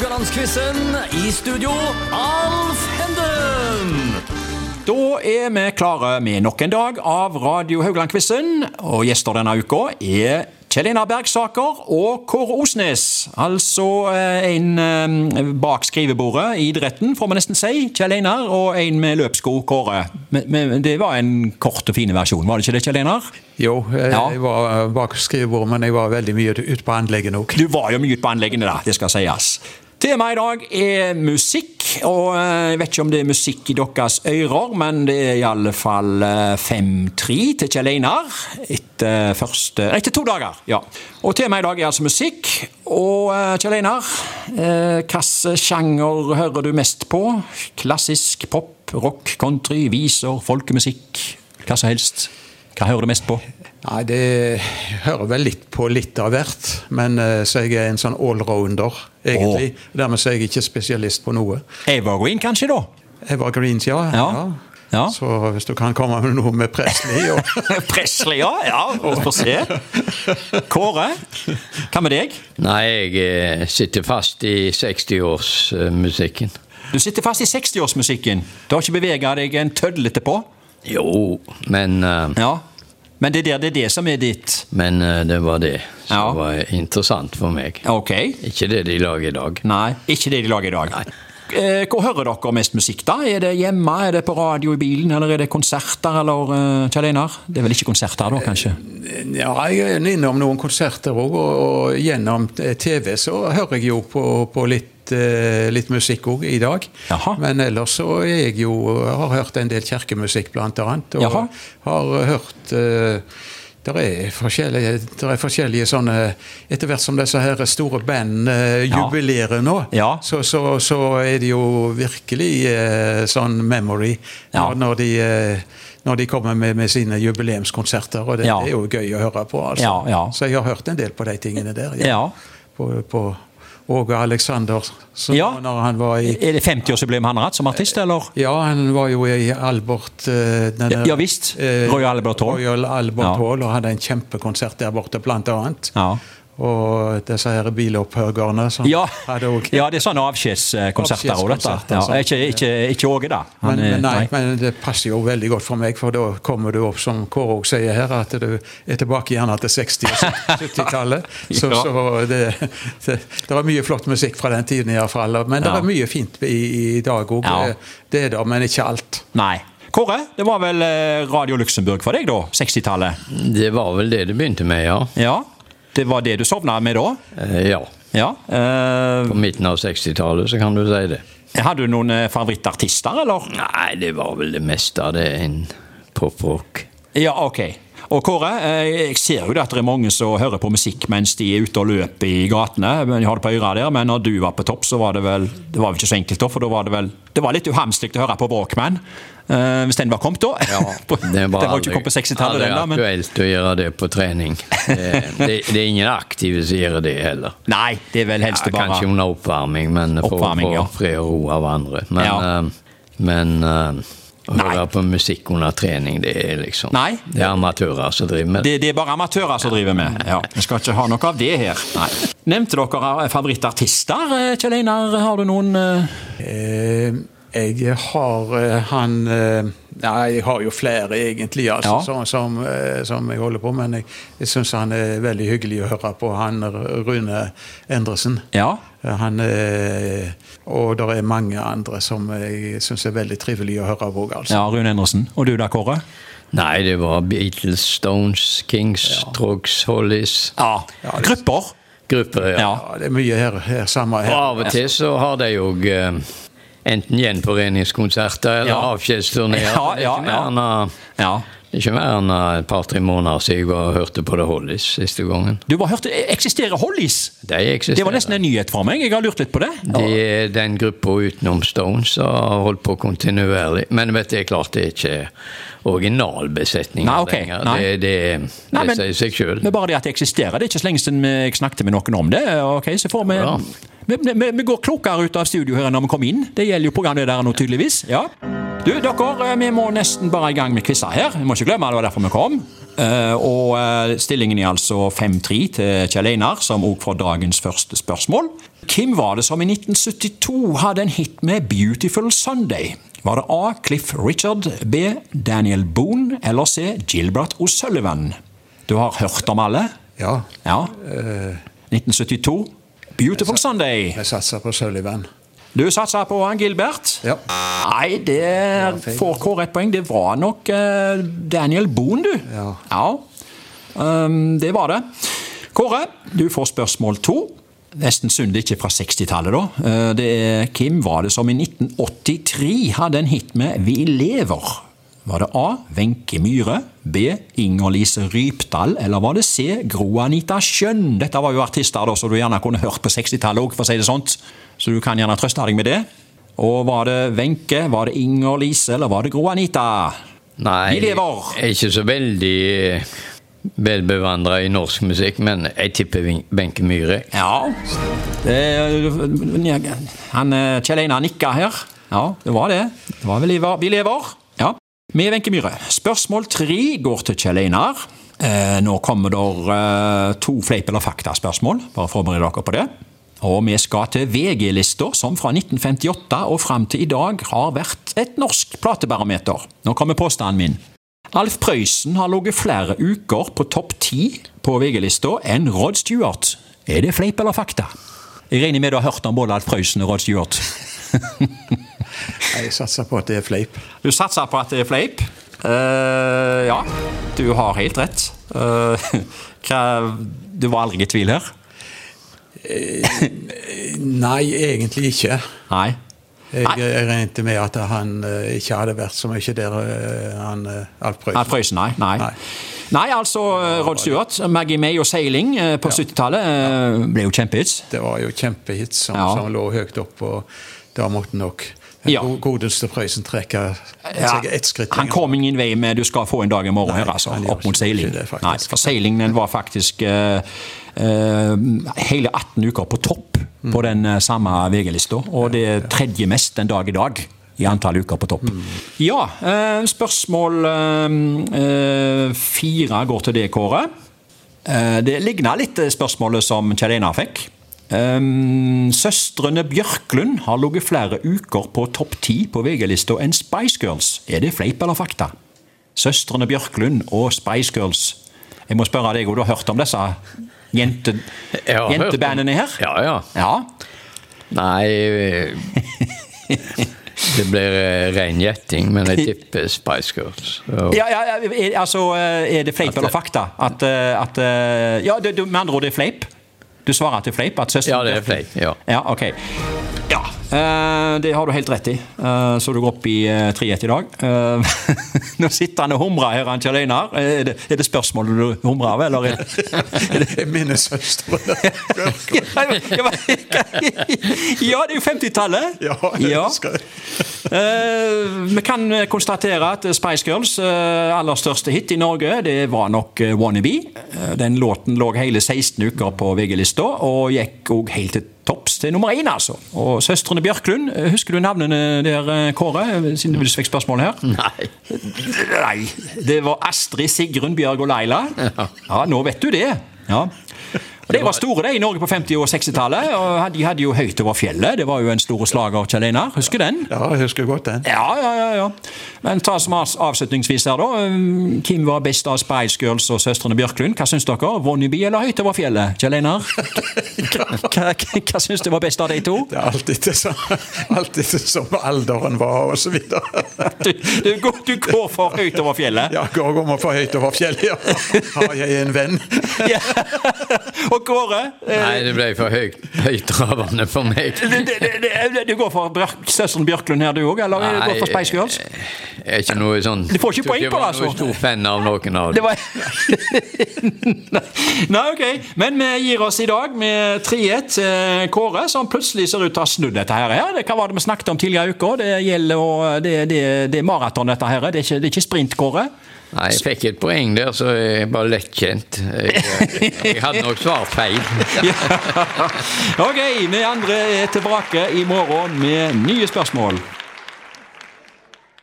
Haugalandsquizen. I studio, Alf Henden. Da er vi klare med nok en dag av Radio Haugland-quizen. Og gjester denne uka er Kjell Einar Bergsaker og Kåre Osnes. Altså eh, en eh, bak skrivebordet i idretten, får man nesten si. Kjell Einar, og en med løpssko, Kåre. Men, men det var en kort og fin versjon, var det ikke det, Kjell Einar? Jo, jeg, Ja. jeg var bak skrivebordet, men jeg var veldig mye ute på anleggene òg. Du var jo mye ute på anleggene, da. Det skal sies. Temaet i dag er musikk, og eh, jeg vet ikke om det er musikk i deres ører, men det er i alle fall eh, 5-3 til Kjell Einar etter, første, etter to dager. ja. Og Temaet i dag er altså musikk. Og eh, Kjell Einar, eh, hvilken sjanger hører du mest på? Klassisk pop, rock, country, viser, folkemusikk? Hva som helst. Hva hører du mest på? Nei, det hører vel litt på litt av hvert, men eh, så jeg er en sånn allrounder, egentlig. Dermed så er jeg ikke spesialist på noe. Evergreen, kanskje, da? Evergreens, ja. Ja. Ja. Så hvis du kan komme med noe med Presley og Presley, ja. ja vi får se. Kåre, hva med deg? Nei, jeg eh, sitter fast i 60-årsmusikken. Du sitter fast i 60-årsmusikken. Du har ikke bevega deg en tøddel etterpå? Jo, men, uh... Ja. Men det, er der, det er det som er ditt men uh, det var det som Ja. var interessant for meg. Ok. Ikke det de lager i dag. Nei, ikke det de lager i dag. Eh, Hvor hører dere mest musikk, da? Er det hjemme, er det på radio i bilen, eller er det konserter, eller uh, Kjell Einar? Det er vel ikke konserter, da, kanskje? Ja, jeg er innom noen konserter òg, og, og gjennom TV så hører jeg jo på, på litt, eh, litt musikk òg i dag. Jaha. Men ellers så er jeg jo har hørt en del kirkemusikk, blant annet. Og Jaha. har hørt eh, det er, er forskjellige sånne Etter hvert som disse her store band eh, jubilerer nå, Ja. så, så, så er det jo virkelig eh, sånn memory Ja. når, når de eh, når de kommer med, med sine jubileumskonserter. Og det, Ja. det er jo gøy å høre på. altså. Så jeg har hørt en del på de tingene der. Ja. På, på Åge Aleksandersen Ja. når han var i Er det 50-årsjubileum han har hatt som artist, eller? Ja, han var jo i Albert denne, Ja, visst. Royal Albert Hall. Royal Albert Ja. Hall, og hadde en kjempekonsert der borte, blant annet. Ja. Og disse her bilopphøggerne som Ja, hadde også ja det er sånne avskjedskonserter òg, dette. Ja, ikke, ikke, ikke Åge, da. Han men, er- men, nei, men det passer jo veldig godt for meg, for da kommer du opp, som Kåre også sier her, at du er tilbake gjerne til 60- og 70-tallet. Så, Ja. så det, det, det var mye flott musikk fra den tiden iallfall. Men det Ja. er mye fint i, i dag òg. Ja. Det, det er det, men ikke alt. Nei. Kåre, det var vel eh, Radio Luxembourg for deg, da? 60-tallet? Det var vel det det begynte med, ja. Ja. Det var det du sovna med da? Eh, Ja. Ja. Eh, På midten av 60-tallet, så kan du si det. hadde du noen eh, favorittartister, eller? Nei, det var vel det meste av det. En poprock. Ja, ok. Og Kåre, jeg ser jo at det er mange som hører på musikk mens de er ute og løper i gatene. men har det på øra der, Men når du var på topp, så var det vel Det var vel ikke så enkelt, da, for da var det vel Det var litt uhamslig å høre på Walkman. Eh, hvis den var kommet, da. På- Det var, var ikke kommet på 60-tallet, aldri den, da. Men, aktuelt å gjøre det på trening. Det, det, det er ingen aktive som gjør det heller. nei, det er vel helst Ja, bare kanskje under oppvarming, men for Oppvarming, å ja. få fred og ro av andre. Men, Ja. uh, men uh, å Nei. høre på musikk under trening, det er liksom Nei. Det er amatører som driver med det. det, det er bare amatører som driver med. Ja, Vi skal ikke ha noe av det her. Nei. Nevnte dere favorittartister? Kjell Einar, har du noen Eh, jeg har eh, han ja, jeg har jo flere, egentlig, altså, Ja. som, som, eh, som jeg holder på Men jeg, jeg syns han er veldig hyggelig å høre på, han Rune Endresen. Ja? Eh, Han, eh, og det er mange andre som jeg syns er veldig trivelig å høre på. Altså. ja, Rune Endresen. Og du da, Kåre? Nei, det var Beatles, Stones, Kings, Trogs, Hollies Ja. Grupper? Grupper, ja. Ja. Ja, det er mye her, her samme Og av og til så har de jo eh, enten gjenforeningskonserter eller Ja. avskjedsturneer. Ja, ja, Ja. Ikke mer enn eh, et par-tre måneder siden jeg var og hørte på The Hollies siste gangen. Du var hørt, Eksisterer Hollies? De eksisterer. Det var nesten en nyhet for meg. Jeg har lurt litt på det. Det er den gruppa utenom Stones som har holdt på kontinuerlig. Men vet du, det er klart det er ikke originalbesetninger Nei, ok, lenger. nei. Det, det, Nei, det men- sier seg sjøl. Men bare det at det eksisterer, det er ikke så lenge siden jeg snakket med noen om det. Ok, så får vi, Ja. vi, vi, vi går klokere ut av studio her når vi kom inn. Det gjelder jo programmet der nå, tydeligvis. Ja. Du, dere, vi må nesten bare i gang med quizer her. Vi må ikke glemme det var derfor vi kom. Eh, og eh, stillingen er altså 5-3 til Kjell Einar, som òg får dagens første spørsmål. Hvem var det som i 1972 hadde en hit med 'Beautiful Sunday'? Var det A. Cliff Richard, B. Daniel Boone eller C. Gilbert O'Sullivan? Du har hørt om alle? Ja, Ja. 1972. 'Beautiful Sunday'. jeg satser på Sullivan. Du satsa på han Gilbert? Ja. Nei, det får Kåre et poeng. Det var nok eh, Daniel Boone, du. Ja. Um, det var det. Kåre, du får spørsmål to. Nesten synd ikke fra 60-tallet, da. Eh, Det er Kim var det som i 1983 hadde en hit med 'Vi lever'? Var det A. Wenche Myhre, B. Inger-Lise Rypdal, eller var det C. Gro Anita Skjønn? Dette var jo artister da, som du gjerne kunne hørt på 60-tallet òg, for å si det sånt. Så du kan gjerne trøste deg med det. Og var det Wenche, var det Inger-Lise, eller var det Gro Anita? Nei, lever. jeg er ikke så veldig velbevandra i norsk musikk, men jeg tipper Wenche Myhre. Ja. Det, han eh, Kjell Einar nikka her. Ja, det var det. Det var vel. Vi lever. Ja. Med Wenche Myhre. Spørsmål tre går til Kjell Einar. Eh, nå kommer det eh, to fleip- eller fakta-spørsmål. Bare forbered dere på det. Og vi skal til VG-lista, som fra 1958 og fram til i dag har vært et norsk platebarometer. Nå kommer påstanden min. Alf Prøysen har ligget flere uker på topp ti på VG-lista enn Rod Stewart. Er det fleip eller fakta? Jeg regner med du har hørt om både Alf Prøysen og Rod Stewart. Jeg satser på at det er fleip. Du satser på at det er fleip? Uh, ja, du har helt rett. Uh, du var aldri i tvil her? Nei, egentlig ikke. Nei. Jeg, jeg regnet med at han ikke hadde vært så mye der, han Alf Prøysen. Alf Prøysen, nei. Nei. Nei. nei, altså Rod Stewart, Maggie May og seiling på 70-tallet eh, ble jo kjempehits. Det var jo kjempehits som, Ja. som lå høyt opp, og da måtte nok Ja. godeste Prøysen trekke Ja, ett skritt han kom ingen vei med 'Du skal få en dag i morgen' her, altså, opp mot seiling. det. Nei, for seilingen var faktisk uh, uh, hele 18 uker på topp Mm. på den uh, samme VG-lista, og det er tredje mest den dag i dag. I antall uker på topp. Mm. Ja, spørsmål fire går til deg, Kåre. Det ligner litt spørsmålet som Kjell Einar fikk. Um, søstrene Bjørklund har ligget flere uker på topp ti på VG-lista enn Spice Girls. Er det fleip eller fakta? Søstrene Bjørklund og Spice Girls. Jeg må spørre deg, du har hørt om disse jente, jentebandene her? Ja, ja. Ja. Nei eh, Det blir eh, ren gjetting, men jeg tipper Spice Girls. Og- Ja, ja, ja, altså, eh, er det fleip eller fakta? At, at Ja, det, med andre ord, det er fleip? Du svarer at det er fleip? At søsteren Ja, det er fleip. Ja. Ja, ok. Eh, det har du helt rett i. Eh, så du går opp i eh, 3-1 i dag. Eh, nå sitter han og humrer her, han Kjell Einar. Er det, spørsmålet du humrer av, eller er det, er mine søstre. ja, det er jo 50-tallet. Ja, jeg husker det. Eh, vi kan konstatere at Spice Girls eh, aller største hit i Norge, det var nok eh, 'Wannabe'. Eh, den låten lå hele 16 uker på VG-lista, og gikk òg helt til topps til nummer én, altså. Og søstrene Bjørklund, husker du navnene der, eh, Kåre? Siden du fikk spørsmål her? Nei. Nei, det var Astrid, Sigrun, Bjørg og Laila. Ja, nå vet du det. Ja. Og De var store det i Norge på 50- og 60-tallet. og De hadde jo høyt over fjellet. Det var jo en stor slager, Kjell Einar. Husker den? Ja, jeg husker godt den. Ja, ja, ja. ja. Men ta som avs- avslutningsvis her, da. Um, Hvem var best av Spice Girls og søstrene Bjørklund? Hva syns dere? Wannabe eller Høyt over fjellet? Kjell Einar? Hva, hva, syns du var best av de to? Det er alltid det som, alltid det som alderen var, og så videre. Du, du, går, du går for Høyt over fjellet? Ja, går å få høyt over fjellet, ja. Har jeg en venn? Ja. Og Kåre? eh, Nei, det ble for høyt, høytravende for meg. Du går for søsteren Bjørklund her, du òg? Eller du går for Spice Girls? Jeg er ikke noe sånn Du får ikke poeng på det, jeg var altså. stor fan av noen av dem. var Nei, ok. Men vi gir oss i dag med 3-1 til Kåre, som plutselig ser ut til å ha snudd dette her. Det- Hva var det vi snakket om tidligere i uka? Det gjelder å Det, det, det er maraton, dette her. Det er ikke, det er ikke sprint, Kåre. Nei, jeg fikk et poeng der, så jeg bare lettkjent. Jeg, jeg hadde nok svart feil. Ok, vi andre er tilbake i morgen med nye spørsmål.